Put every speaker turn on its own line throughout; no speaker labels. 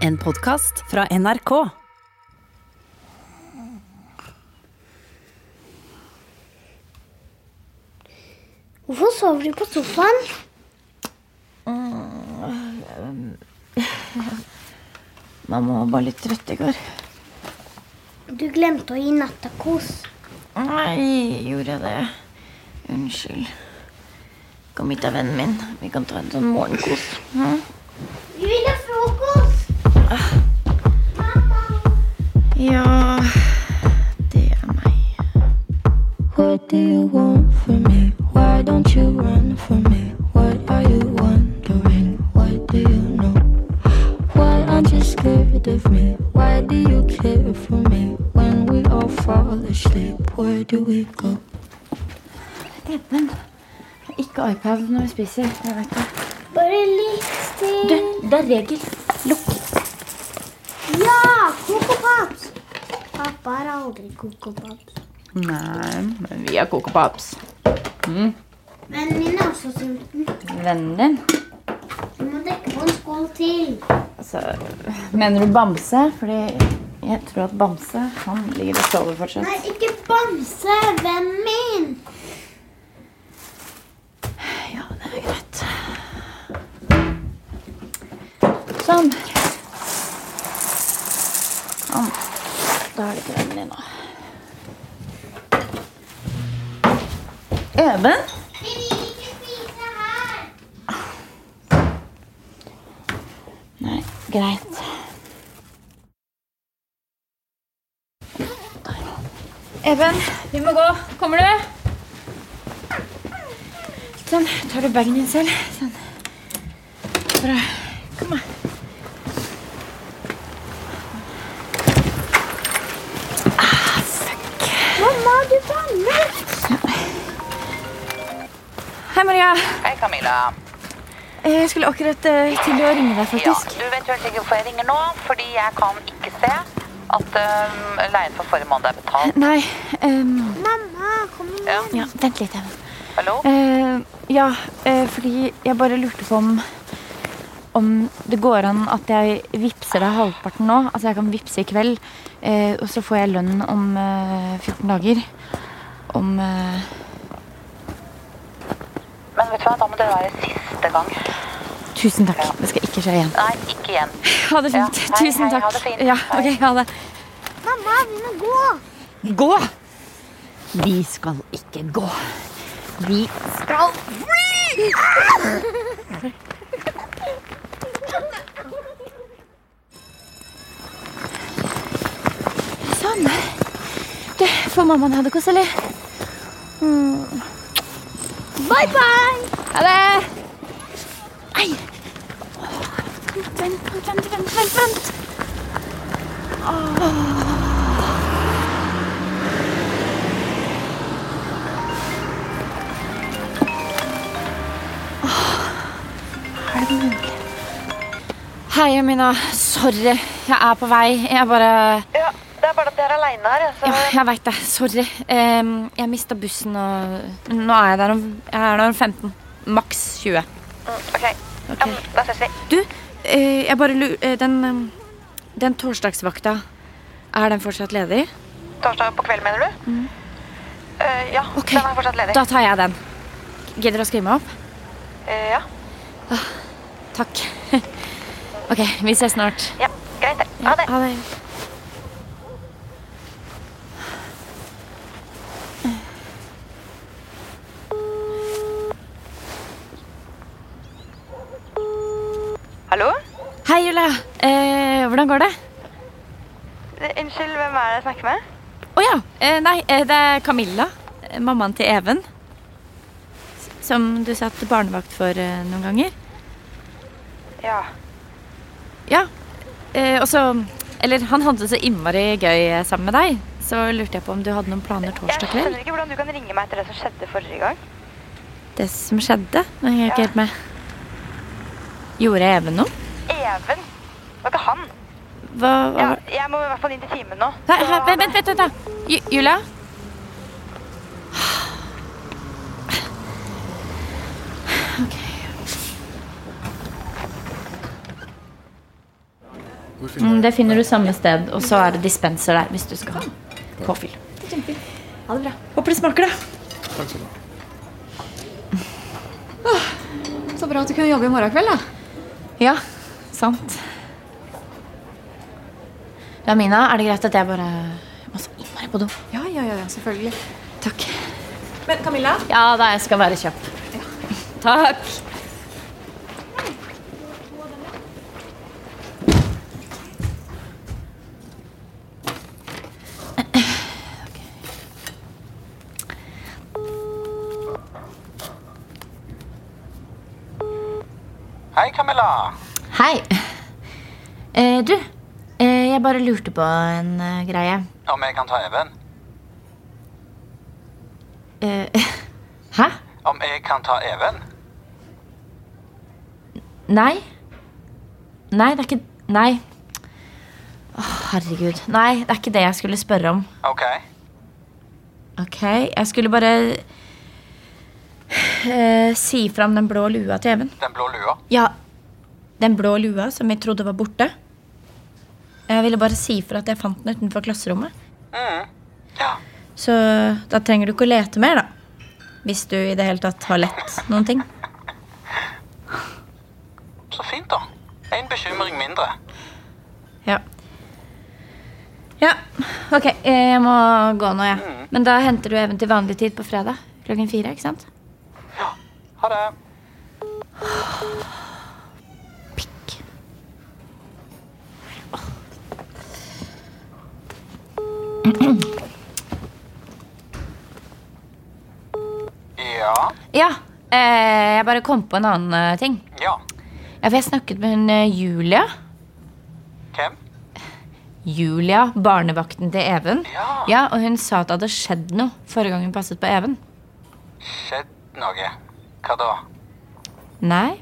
En podkast fra NRK.
Hvorfor sover du på sofaen?
Mamma var bare litt trøtt i går.
Du glemte å gi nattakos.
Nei, gjorde jeg det? Unnskyld. Kom hit da, vennen min. Vi kan ta en sånn morgenkos. Hm?
You run from me? What are you wondering? What do you know? Why aren't you scared of me? Why do you care for me? When we all fall asleep, where do we go?
Even. Ikke iPad når vi spiser. Jeg vet det.
Bare litt
Du,
til.
det er regel. Lukk.
Ja! Coco Pops! Pappa har aldri Coco Pops.
Nei, men vi har Coco Pops.
Vennen min er også sulten.
Vennen din?
Du må dekke på en skål til.
Altså, mener du Bamse? Fordi jeg tror at Bamse han ligger og sover fortsatt.
Nei, ikke Bamse! Vennen min!
Ja, det er greit. Sånn. Sånn. Da er det ikke vennen din nå. Even?
Vi vil ikke spise her!
Nei, greit. Even, vi må gå. Kommer du? Sånn. Tar du bagen din selv? Sånn. Bra. Kom, da. Ah, fuck.
Mamma, du banner!
Hei, Maria.
Hei, Camilla.
Jeg skulle akkurat eh, til å ringe deg, faktisk.
Ja, du vet vel sikkert hvorfor jeg ringer nå? Fordi jeg kan ikke se at um, leien for forrige måned er betalt.
Nei Um...
Mamma, kom igjen.
Ja.
Ja, vent litt, Even.
Hallo?
Uh, ja, uh, fordi jeg bare lurte på om om det går an at jeg vippser deg halvparten nå. Altså jeg kan vippse i kveld, eh, og så får jeg lønn om eh, 14 dager. Om eh,
Men vet du hva, da må det være siste gang.
Tusen takk. Det skal ikke skje igjen.
Nei, ikke igjen.
Ha det fint.
Ja, hei,
Tusen
hei,
takk.
ha det fint.
Ja, ok, ha det.
Mamma, vi må gå!
Gå! Vi skal ikke gå. Vi skal fly! Sånn. Du, får mammaen ha det koselig? Mm.
Bye, bye!
Ha det! Nei! Vent, vent, vent, vent, vent, vent. Åh. Hei, Amina. Sorry. Jeg er på vei. Jeg bare
Ja, jeg er aleine her. Så...
Ja, jeg veit det. Sorry. Um, jeg mista bussen, og nå er jeg der om, jeg er der om 15. Maks 20.
Mm, ok, okay. Um, da ses vi.
Du, uh, jeg bare lurer Den, um, den torsdagsvakta, er den fortsatt ledig?
Torsdag på kveld, mener du? Eh, ja,
okay.
den er fortsatt ledig.
Da tar jeg den. Gidder du å skrive meg opp?
Uh, ja.
Takk. ok, vi ses snart.
ja, greit det. Ha det.
Ha det.
Hallo?
Hei, Julia. Eh, hvordan går det?
Eh, Unnskyld, hvem er det jeg snakker med?
Å ja. Eh, nei, eh, det er Camilla. eh, Mammaen til Even. Som du satt barnevakt for eh, noen ganger.
Ja.
Ja. Eh, og så Eller han hadde det så innmari gøy sammen med deg. Så lurte jeg på om du hadde noen planer torsdag kveld.
Jeg skjønner ikke hvordan du kan ringe meg etter det som skjedde forrige gang.
Det som skjedde? Nå henger jeg ikke
Ja.
helt med. Gjorde Even noe?
Even? Det var ikke han.
Hva, hva
Ja, jeg må i hvert fall inn til timen nå. Hæ,
hæ, vent, vent, vent, vent, da. Ju Julia? Ok.
Finner
Mm, det finner du samme sted, og så er det dispenser der hvis du skal ha påfyll. Ha det bra. Håper det smaker, da.
Takk skal du ha.
Så bra at du kunne jobbe i morgen kveld, da.
Ja, sant. Ja, Mina, er det greit at jeg bare må så innmari på do?
Ja, ja, ja, selvfølgelig.
Takk.
Men Camilla?
Ja da, jeg skal være kjapp. Takk.
Hei, Camilla.
Hei. Eh, du, eh, jeg bare lurte på en eh, greie.
Om jeg kan ta Even?
Eh, hæ?
Om jeg kan ta Even?
Nei. Nei, det er ikke Nei. Åh, herregud. Nei, det er ikke det jeg skulle spørre om.
Ok.
Ok, jeg skulle bare eh, si fram den blå lua til Even.
Den blå lua.
Ja, den blå lua som jeg trodde var borte. Jeg ville bare si for at jeg fant den utenfor klasserommet.
Ja.
Så da trenger du ikke å lete mer, da. Hvis du i det hele tatt har lett noen ting.
Så fint, da. En bekymring mindre.
Ja. Ja, ok. Jeg må gå nå, jeg. Ja. Men da henter du Even til vanlig tid på fredag klokken fire, ikke sant? Ja.
Ha det. Ja.
Ja, eh, jeg bare kom på en annen eh, ting.
Ja.
Ja, for jeg snakket med hun eh, Julia.
Hvem?
Julia, barnevakten til Even.
Ja.
Ja, Og hun sa at det hadde skjedd noe forrige gang hun passet på Even.
Skjedd noe? Hva da?
Nei,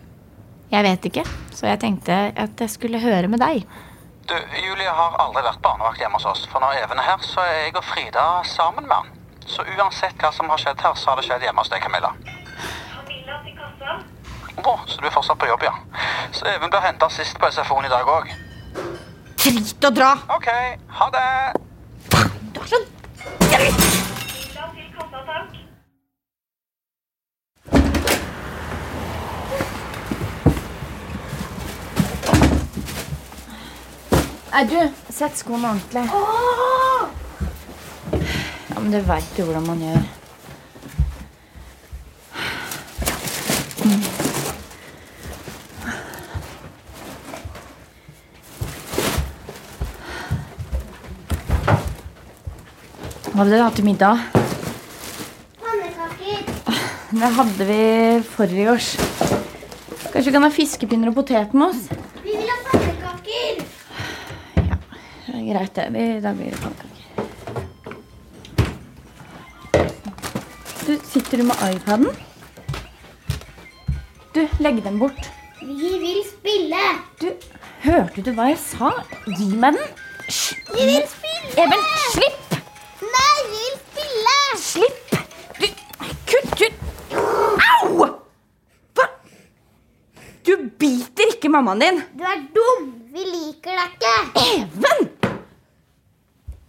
jeg vet ikke. Så jeg tenkte at jeg skulle høre med deg.
Du, Julie har aldri vært barnevakt hjemme hos oss. For når Even er her, så er jeg og Frida sammen med han. Så uansett hva som har skjedd her, så har det skjedd hjemme hos deg, Camilla. Camilla til Å, så du er fortsatt på jobb, ja. Så Even ble henta sist på SFO-en i dag òg.
Drit å dra!
OK, ha det.
Du er så Nei, du, sett skoene ordentlig. Ja, men det veit jo hvordan man gjør. Hva hadde dere hatt til middag?
Pannekaker.
Det hadde vi forrige års. Kanskje vi kan ha fiskepinner og potet med oss?
Vi vil ha pannekaker.
Det er greit, det. Da blir det pannekaker. Sitter du med iPaden? Du, legg den bort.
Vi vil spille.
Du, hørte du hva jeg sa? Gi meg den. Hysj.
Vi vil spille.
Even, slipp!
Nei, vi vil spille.
Slipp! Du, kutt ut! Au! Hva? Du biter ikke mammaen din.
Du er dum. Vi liker deg ikke.
Even!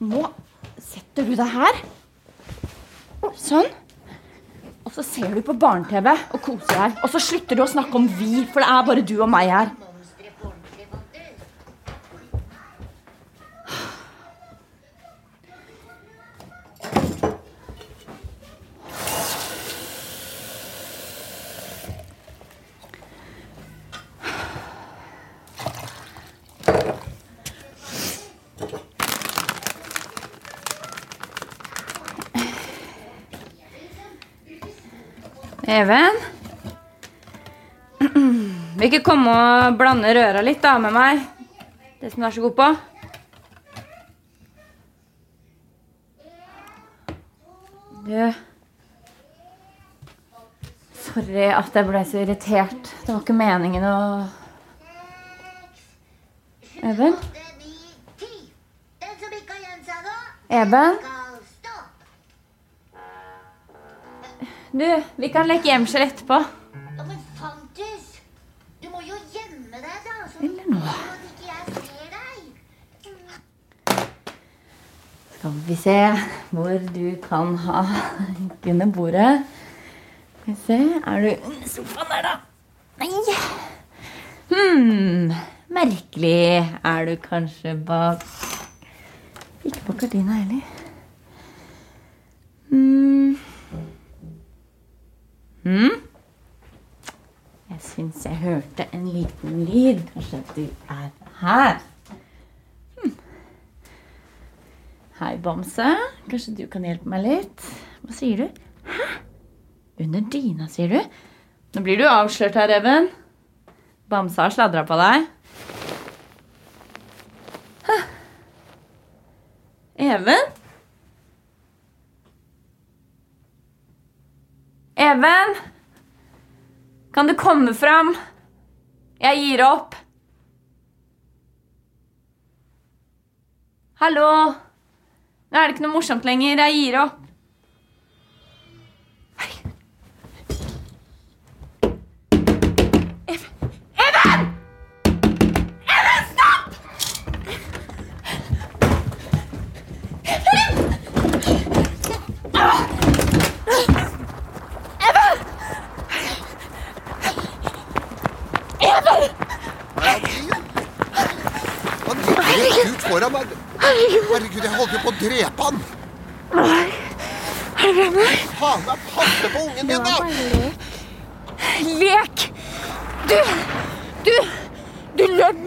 Nå setter du deg her. Sånn. Så ser du på barne-TV og koser deg. Og så slutter du å snakke om vi, for det er bare du og meg her. Even? Vil ikke komme og blande røra litt da med meg? Det som du er så god på? Du Sorry at jeg ble så irritert. Det var ikke meningen å Even? Even? Du, vi kan leke gjemsel etterpå.
Ja, men Fantus, du må jo gjemme deg, da. Så
Eller nå. Skal vi se hvor du kan ha under bordet. Skal vi se Er du under sofaen der, da? Nei. Hm. Merkelig. Er du kanskje bak Ikke på gardina heller. Hmm? Jeg syns jeg hørte en liten lyd. Kanskje du er her? Hm. Hei, Bamse. Kanskje du kan hjelpe meg litt? Hva sier du? Hæ? Under dyna, sier du? Nå blir du avslørt her, Even. Bamse har sladra på deg. Hæ? Even? Even? Kan du komme fram? Jeg gir opp. Hallo? Nå er det ikke noe morsomt lenger. Jeg gir opp.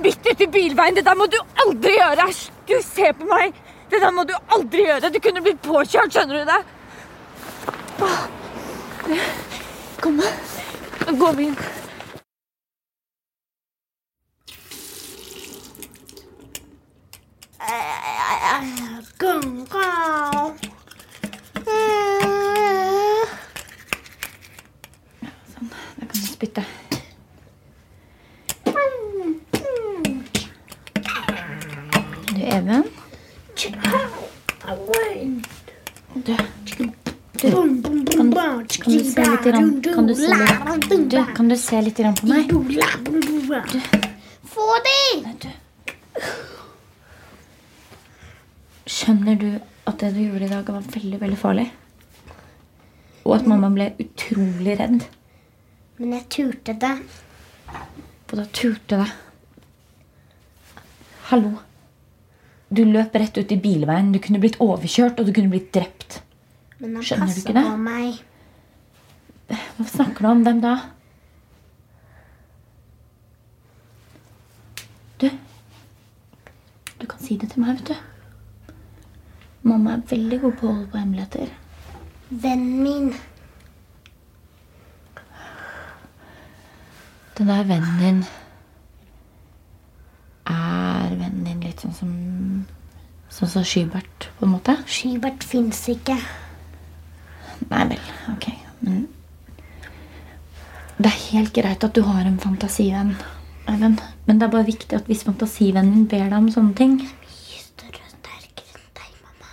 Midt ute i bilveien. Det der må du aldri gjøre. Du, ser på meg. Det der må du aldri gjøre. Du kunne blitt påkjørt, skjønner du det? Åh. Kom, nå går vi inn. Sånn, da kan du spytte. Du, Even. Du, du kan, kan du se litt rann, kan du se litt, du, kan du se litt på meg?
Få dem!
Du. Skjønner du at det du gjorde i dag, var veldig, veldig farlig? Og at mamma ble utrolig redd.
Men jeg turte det.
Og da turte det. Hallo. Du løp rett ut i bilveien. Du kunne blitt overkjørt, og du kunne blitt drept.
Men han
Skjønner du ikke det?
på meg.
Hva snakker du om? dem da? Du. Du kan si det til meg, vet du. Mamma er veldig god på å holde på hemmeligheter.
Vennen min.
Den der vennen din Er litt sånn som Sånn som Skybert, på en måte?
Skybert fins ikke.
Nei vel, ok. Men det er helt greit at du har en fantasivenn, Eivind. Men det er bare viktig at hvis fantasivennen din ber deg om sånne ting
Mye større og sterkere enn deg, mamma.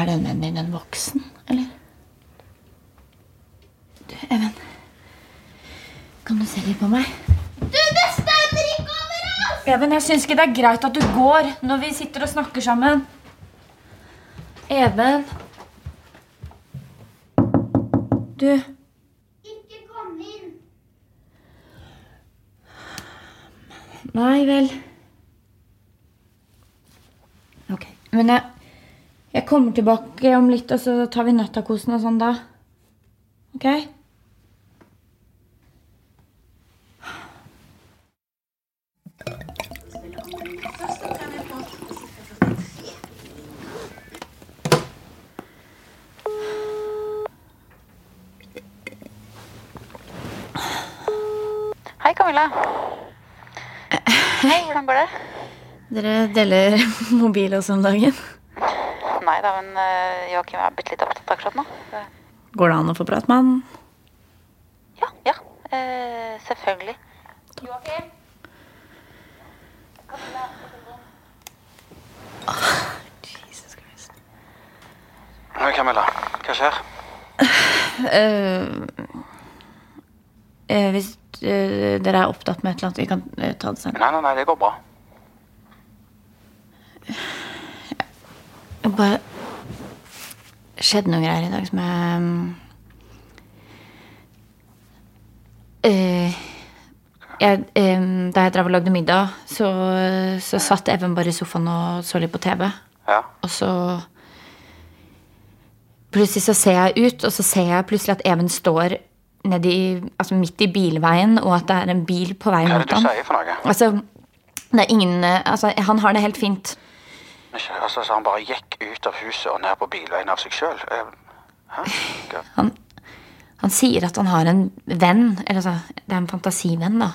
Er den vennen din en voksen, eller? Du, Even. Kan du se litt på meg?
Du bestemmer ikke over oss!
Even, jeg syns ikke det er greit at du går når vi sitter og snakker sammen. Even. Du
Ikke kom inn.
Nei vel. Ok. Men jeg, jeg kommer tilbake om litt, og så tar vi nattakosen og sånn da. Ok?
Hei, Camilla. Hei, hvordan går det?
Dere deler mobil også om dagen.
Nei da, men eh, Joakim er bitte litt opptatt akkurat nå.
Går det an å få prate med han?
Ja, ja. Eh, selvfølgelig.
Jesus Christ.
Hei, Camilla. Hva skjer?
Uh, uh, hvis dere er opptatt med et eller annet, vi kan eh, ta det senere.
Nei, nei, nei, det går bra.
Det bare skjedde noen greier i dag som jeg uh, jeg, um, Da jeg drev og lagde middag, så, så satt Even bare i sofaen og så litt på TV.
Ja.
Og så Plutselig så ser jeg ut, og så ser jeg plutselig at Even står nedi, altså midt i bilveien, og at det er en bil på vei
Hva er
mot
det du
ham.
sier for noe?
Altså, det er ingen eh, Altså, han har det helt fint.
Altså, så han bare gikk ut av huset og ned på bilveien av seg sjøl?
Han, han sier at han har en venn, eller altså, det er en fantasivenn, da,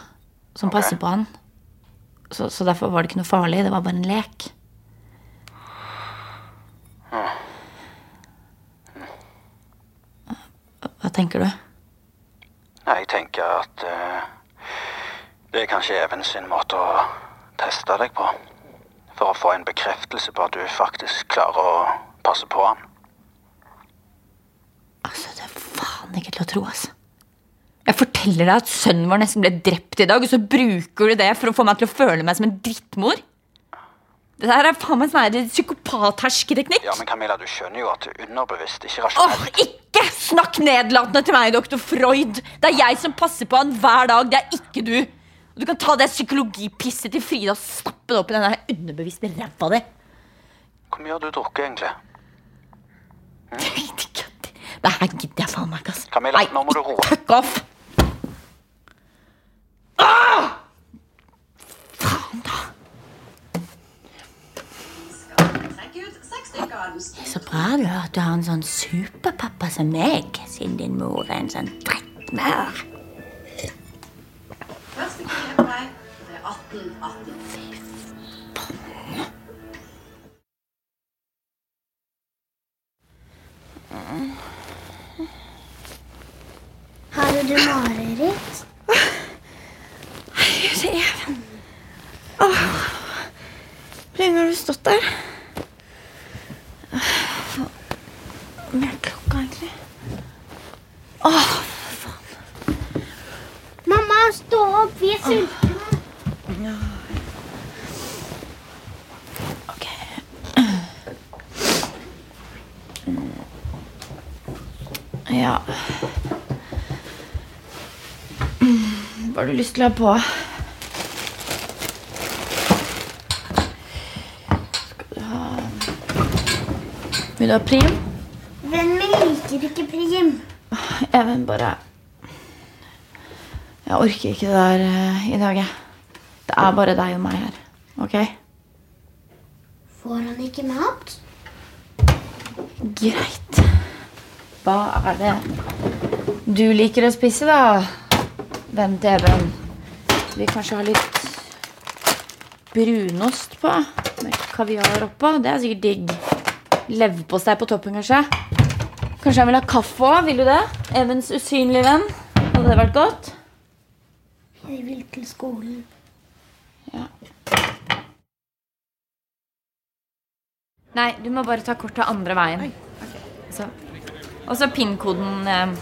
som
okay.
passer på han. Så, så derfor var det ikke noe farlig. Det var bare en lek. Hva tenker du?
Jeg tenker at uh, det er kanskje Even sin måte å teste deg på. For å få en bekreftelse på at du faktisk klarer å passe på han.
Altså, det er faen ikke til å tro, altså. Jeg forteller deg at sønnen vår nesten ble drept i dag, og så bruker du det for å få meg til å føle meg som en drittmor? Det her er faen meg sånn her psykopathersketeknikk.
Ja, men Camilla, du skjønner jo at underbevisst, ikke
Åh,
rasjonelt
ikke snakk nedlatende til meg, doktor Freud! Det er jeg som passer på han hver dag, det er ikke du. Og Du kan ta det psykologipisset til Frida og stappe det opp i den underbevisste ræva di.
Hvor mye har du drukket, egentlig?
Det her gidder jeg faen meg ikke, ass.
Camilla,
Nei,
nå må du roe.
Fuck off! Ah! Faen, da. Så bra du at du har en sånn superpappa som meg, siden din mor er en sånn drittmør.
Har du mareritt?
Herregud, Even. Åh. Hvor lenge har du stått der? Hvor mye er klokka egentlig? Åh,
Mamma, stå opp! Vi er sultne.
ok. Ja. Har du lyst til å ha på? Skal du ha Vil du ha prim?
Vennen min liker ikke prim.
Even, bare Jeg orker ikke det der uh, i dag, jeg. Det er bare deg og meg her. Ok?
Får han ikke mat?
Greit. Hva er det du liker å spise, da? Venn til Vi kanskje ha litt brunost på? Med kaviar oppå? Det er sikkert digg. Leverpostei på toppen, kanskje? Kanskje han vil ha kaffe òg? Vil du det? Evens usynlige venn. Hadde det vært godt?
Jeg vil til skolen.
Ja. Nei, du må bare ta kortet andre veien. Så. Og så PIN-koden eh.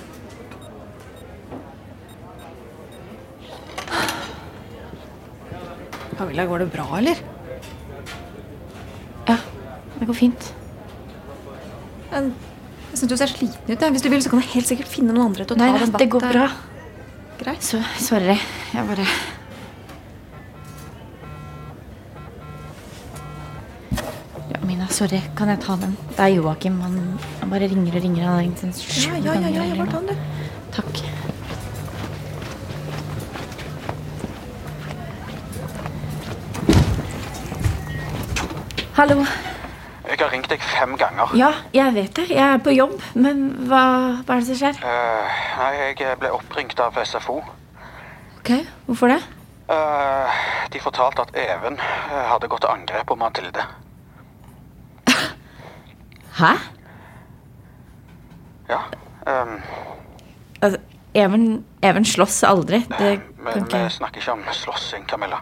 Camilla, går det bra, eller?
Ja, det går fint.
Men Jeg syns du ser sliten ut. Ja. Hvis du vil, så kan du helt sikkert finne noen andre til å
Nei,
ta den
det går bra.
Greit.
Så, sorry. Jeg bare Ja, Mina, sorry. Kan jeg ta den? Det er Joakim. Han, han bare ringer og ringer. Han har ringt sin sju
Ja, ja, ja, ja, ja, bare ta den, du.
Takk. Hallo.
Jeg har ringt deg fem ganger.
Ja, jeg vet det. Jeg er på jobb. Men hva, hva er det som skjer?
Uh, nei, jeg ble oppringt av SFO.
Ok, Hvorfor det?
Uh, de fortalte at Even eh, hadde gått til angrep på Mathilde.
Hæ?
Ja. Um,
Altså, Even, Even slåss aldri. Det
men vi snakker ikke om slåssing, Camilla.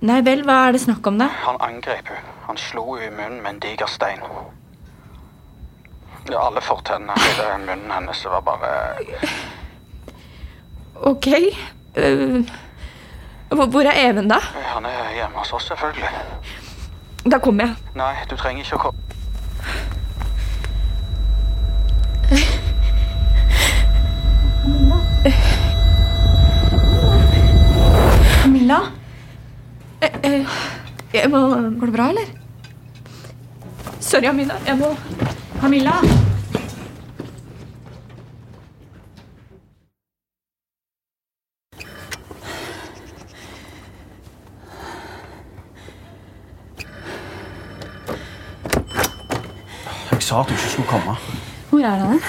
Nei vel, hva er det snakk om, da?
Han angrep henne. Han slo henne i munnen med en diger stein. Ja, alle fortennene hele munnen hennes var bare
Ok. øh, hvor er Even, da?
Han er hjemme hos oss, selvfølgelig.
Da kommer jeg.
Nei, du trenger ikke å komme.
Camilla? Jeg må, går det bra, eller? Sorry, Amina. Jeg må Camilla?
Jeg sa at du ikke skulle komme.
Hvor er han?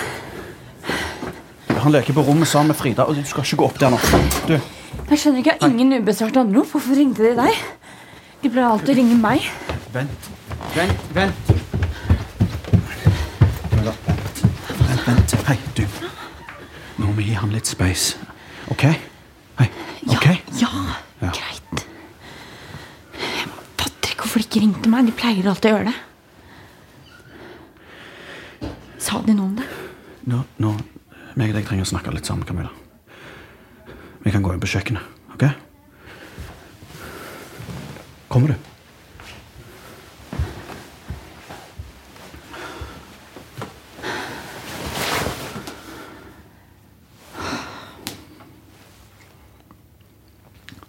Han leker på rommet sammen med Frida, og du skal ikke gå opp der nå. Du,
Jeg skjønner ikke, jeg har ingen ubesvarte anrop. Hvorfor ringte de deg? De pleier alltid å ringe meg.
vent. Vent, vent. Vent. Vent, vent. Hei, du. Nå må vi gi han litt space. OK? Hei. OK?
Ja,
Ja.
greit. Jeg fatter ikke hvorfor de ikke ringte meg. De pleier alltid å gjøre det. Sa de noe om det?
Nå, nå meg og deg trenger å snakke litt sammen, Camilla. Vi kan gå inn på kjøkkenet, OK? Kommer du?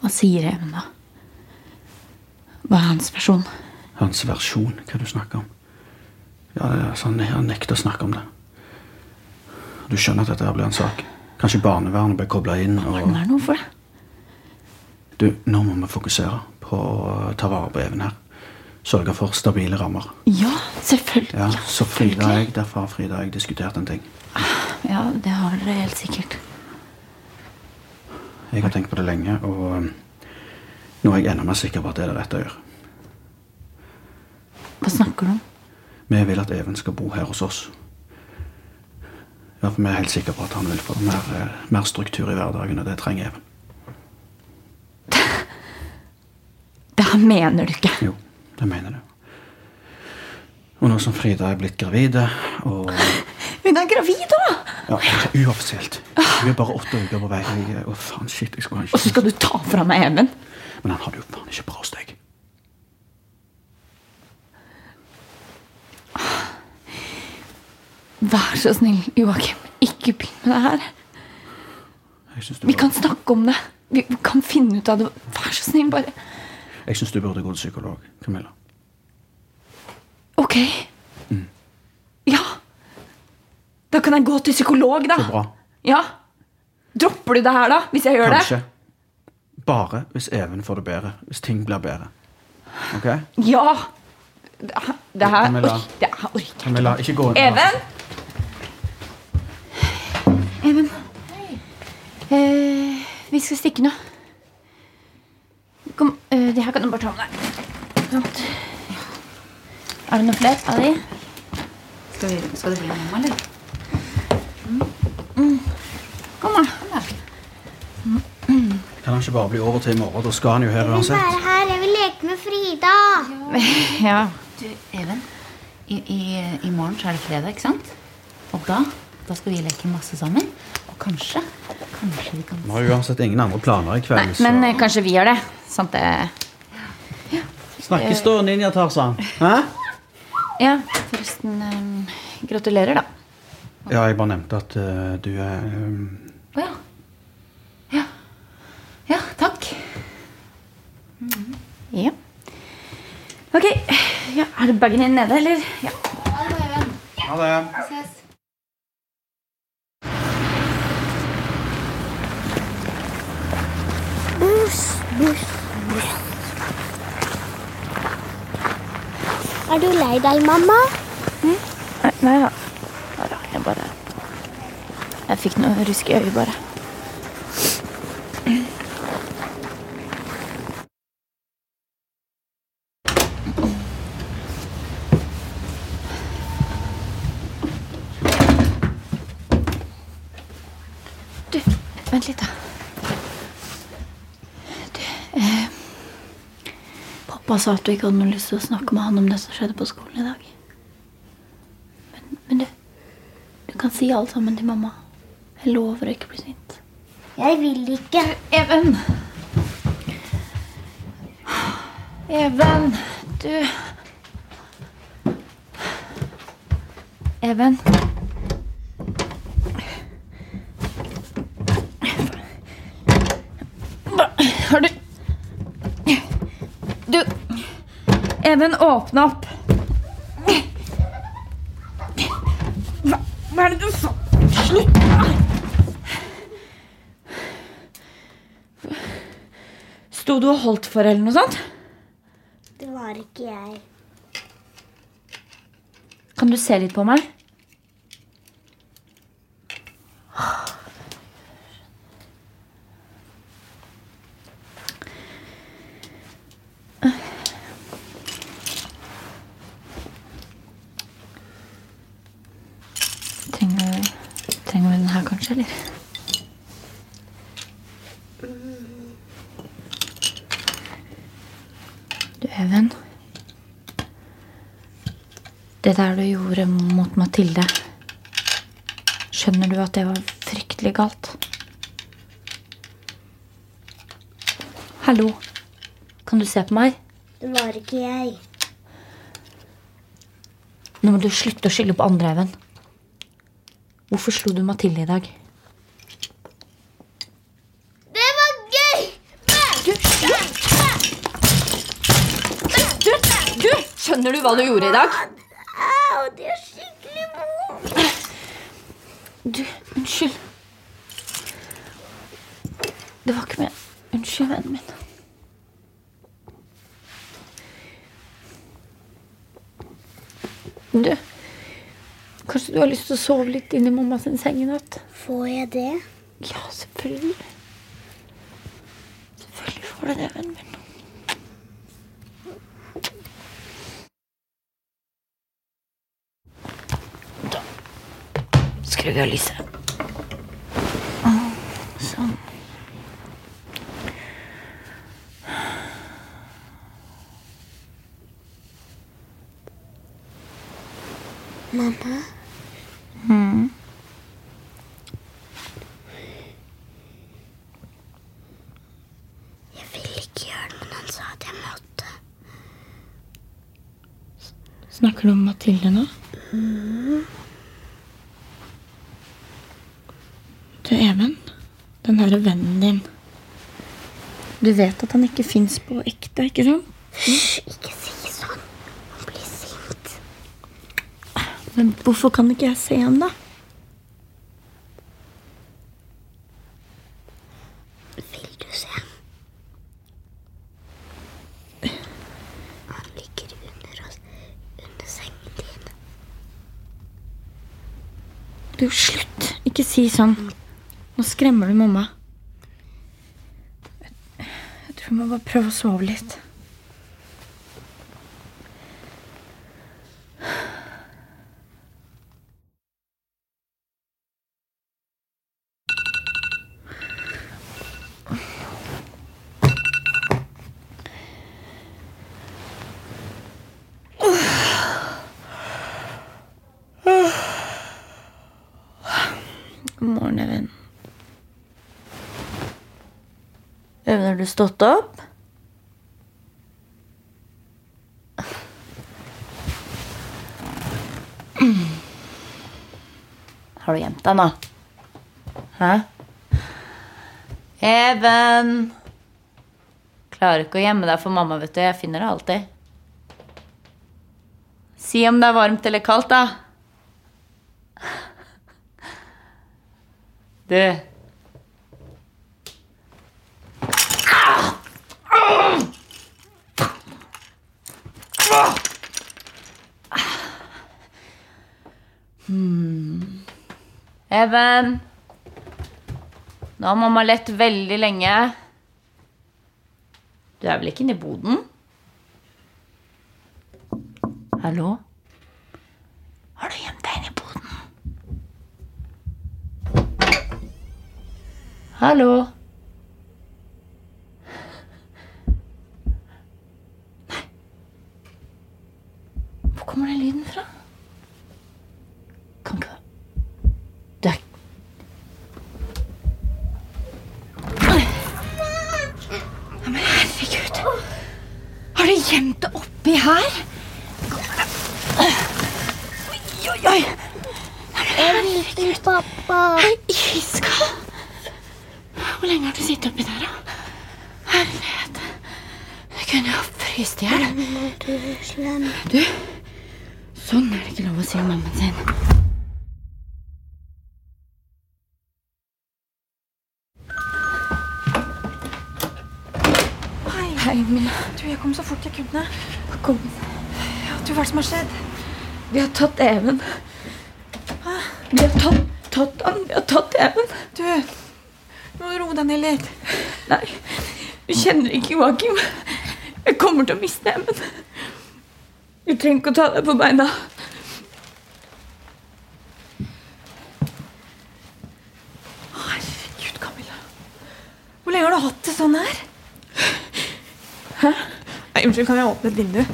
Hva sier Even, da? Hva er hans versjon?
Hans versjon, hva du snakker om. Ja, det er sånn, Han nekter å snakke om det. Du skjønner at dette blir en sak. Kanskje barnevernet blir kobla inn.
Det
og...
være noe for det?
Du, nå må vi fokusere på å ta vare på Even her. Sørge for stabile rammer.
Ja, selvfølgelig.
Ja, så Frida og jeg, Derfor har Frida og jeg diskutert en ting.
Ja, det har dere helt sikkert.
Jeg har tenkt på det lenge, og um, nå er jeg enda mer sikker på at det er det rette å gjøre.
Hva snakker du om?
Vi vil at Even skal bo her hos oss. Ja, for Vi er helt sikre på at han vil få mer, eh, mer struktur i hverdagen, og det trenger Even.
Det her mener du ikke.
Jo, det mener du. Og nå som Frida er blitt gravid og
Hun er gravid, da!
Ja, uoffisielt. Hun er bare åtte uker på vei. Jeg, oh, faen, shit, jeg skulle
Og så skal du ta fra meg Even?
Men han har det jo faen ikke bra hos deg.
Vær så snill, Joakim. Ikke begynn med det her. Vi kan snakke om det. Vi vi kan finne ut av det. Vær så snill, bare.
Jeg synes du burde gå til psykolog, Camilla.
Ok. Ja. Da kan jeg gå til psykolog, da.
Så bra.
Ja. Dropper du det her, da? Hvis jeg gjør
Kanskje.
det?
Bare hvis Even får det bedre. Hvis ting blir bedre. Ok?
Ja. Det her, det her,
Camilla.
Oi, det her orker jeg
Camilla, ikke gå inn.
Even? Even. Eh, vi skal stikke nå. Kom, uh, de her kan du bare ta med deg. Sånt. Er det noen flere av de?
Skal, vi, skal det bli mamma, eller?
Kom, da.
Kan han ikke bare bli over til i morgen? Da skal han jo her uansett.
Være her, jeg vil leke med Frida.
Ja.
Du, Even. I, i, I morgen så er det fredag, ikke sant? Og da, da skal vi leke masse sammen. Og kanskje, kanskje vi kan
Vi har uansett ingen andre planer i kveld. så-
Men eh, kanskje vi gjør det. Sant det
Snakkes da, Ninja Tarzan. Hæ?
Ja, forresten um, Gratulerer, da.
Ja, jeg bare nevnte at uh, du er um,
Å ja. Ja. Ja, takk.
Ja. Ok. Ja, er det bagen din nede, eller? Ja.
Ha det.
Ses. buss, buss. Er du lei deg, mamma?
Nei, nei da. Nei da, Jeg bare Jeg fikk noe rusk i øyet, bare. Du, vent litt, da. Du, eh, Pappa sa at du ikke hadde noe lyst til å snakke med han om det som skjedde på skolen i dag. Men, men du, du kan si alt sammen til mamma. Jeg lover å ikke bli sint.
Jeg vil ikke.
Even! Even! Du Even. Hva har du Du Even, åpne opp. Hva, hva er det du sa? Slutt! Sto du og holdt for eller noe sånt?
Det var ikke jeg.
Kan du se litt på meg? Trenger, trenger vi den kanskje? eller? Du, Even. Det der du gjorde mot Mathilde Skjønner du at det var fryktelig galt? Hallo. Kan du se på meg?
Det var ikke jeg.
Nå må du slutte å skylde på andre, Even. Hvorfor slo du Mathilde i dag?
Det var gøy!
Du, du, skjønner du hva du gjorde i dag?
Au, det er skikkelig vondt.
Du, unnskyld. Det var ikke med. Unnskyld, vennen min. Du, kanskje du har lyst til å sove litt inn i mamma sin seng i natt?
Får jeg det?
Ja, selvfølgelig. Selvfølgelig får du det, vennen min. Da skrur vi av lyset. Sånn.
Mamma,
Mm.
jeg vil ikke gjøre det, men han sa at jeg måtte.
Snakker du nå. Mm. Du, Even. Den herre vennen din. Du vet at han ikke fins på ekte, ikke sant?
Hysj, ikke si sånn. Han blir sint.
Men hvorfor kan ikke jeg se ham, da?
Vil du se? Han ligger under oss, under sengen din.
Du, slutt. Ikke si sånn. Nå skremmer du mamma. Jeg tror jeg må bare prøve å sove litt. God morgen, Even. Even, du stått opp? Har du gjemt deg nå? Hæ? Even! Klarer ikke å gjemme deg for mamma, vet du. Jeg finner deg alltid. Si om det er varmt eller kaldt, da. Du. Hmm. Even. Nå har mamma lett veldig lenge. Du er vel ikke inne i boden? Hallo? Har du gjemt deg inne i boden? Hallo? Nei. Hvor kommer den lyden fra? Kan ikke Det er Ja, Men herregud. Har du gjemt det oppi Oppi her? Oi, oi, oi.
Jeg til pappa.
Iskald. Hvor lenge har du sittet oppi der, da? Herlighet. Jeg kunne jo fryst i hjel.
Du,
sånn er det ikke lov å si om mammaen sin.
Hei, Du, jeg kom så fort jeg kunne.
Kom.
Ja, du, hva er det som har skjedd?
Vi har tatt Even. Hæ? Vi har tatt, tatt han. Vi har tatt Even.
Du, du må roe deg ned litt.
Nei, du kjenner ikke Joakim. Jeg kommer til å miste Even. Du trenger ikke å ta deg på beina.
Herregud, Camilla. Hvor lenge har du hatt det sånn her?
Hæ?
Nei, unnskyld, kan jeg åpne et vindu?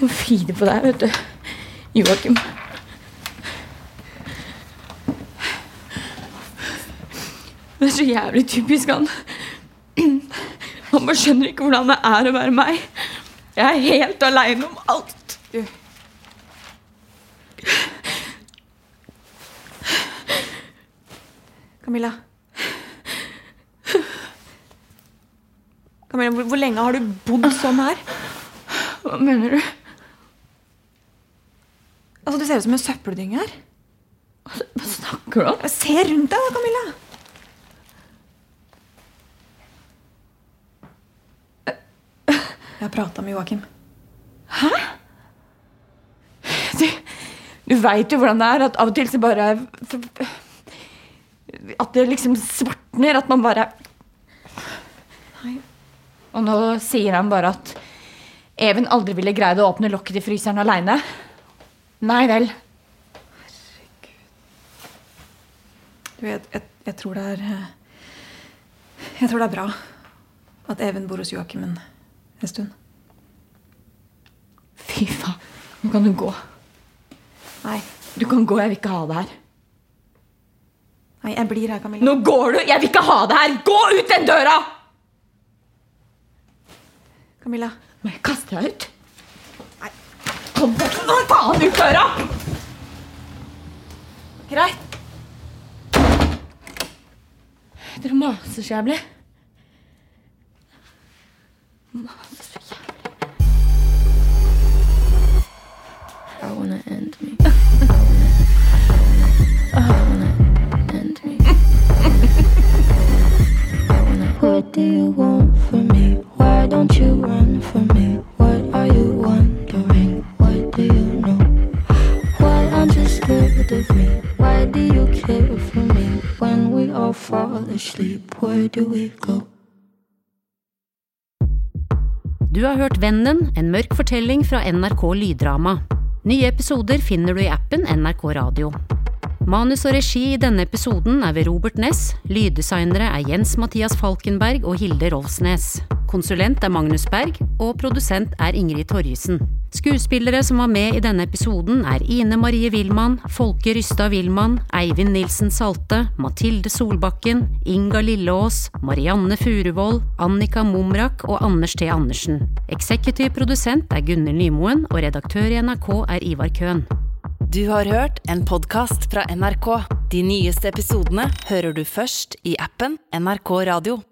Må fide på deg, vet du. Joakim. Det er så jævlig typisk han. Han bare skjønner ikke hvordan det er å være meg. Jeg er helt aleine om alt.
Du. Camilla. Camilla, hvor, hvor lenge har du bodd sånn her?
Hva mener du?
Altså, Du ser ut som en søppeldynge her.
Hva snakker du om?
Se rundt deg, da, Camilla. Jeg har prata med Joakim.
Hæ? Du, du veit jo hvordan det er at av og til så bare At det liksom svartner. At man bare. Og nå sier han bare at Even aldri ville greid å åpne lokket i fryseren aleine. Nei vel. Herregud.
Du, jeg, jeg, jeg tror det er eh, Jeg tror det er bra at Even bor hos Joakim en, en stund.
Fy faen. Nå kan du gå.
Nei.
Du kan gå. Jeg vil ikke ha det her.
Nei, jeg blir her, Camilla.
Nå går du! Jeg vil ikke ha det her! Gå ut den døra!
Camilla.
Må jeg kaste deg ut? Nei. Kom bort! Nå faen ut døra! Greit. Dere maser så jævlig. Maser så jævlig.
I wanna where do we go?
Du har hørt Vennen, en mørk fortelling fra NRK Lyddrama. Nye episoder finner du i appen NRK Radio. Manus og regi i denne episoden er ved Robert Ness, lyddesignere er Jens Mathias Falkenberg og Hilde Rolfsnes. Konsulent er Magnus Berg, og produsent er Ingrid Torjussen. Skuespillere som var med i denne episoden er Ine Marie Wilman, Folke Rystad Wilman, Eivind Nilsen Salte, Mathilde Solbakken, Inga Lilleås, Marianne Furuvoll, Annika Momrak og Anders T. Andersen. Eksekutiv produsent er Gunnhild Nymoen, og redaktør i NRK er Ivar Køhn.
Du har hørt en podkast fra NRK. De nyeste episodene hører du først i appen NRK Radio.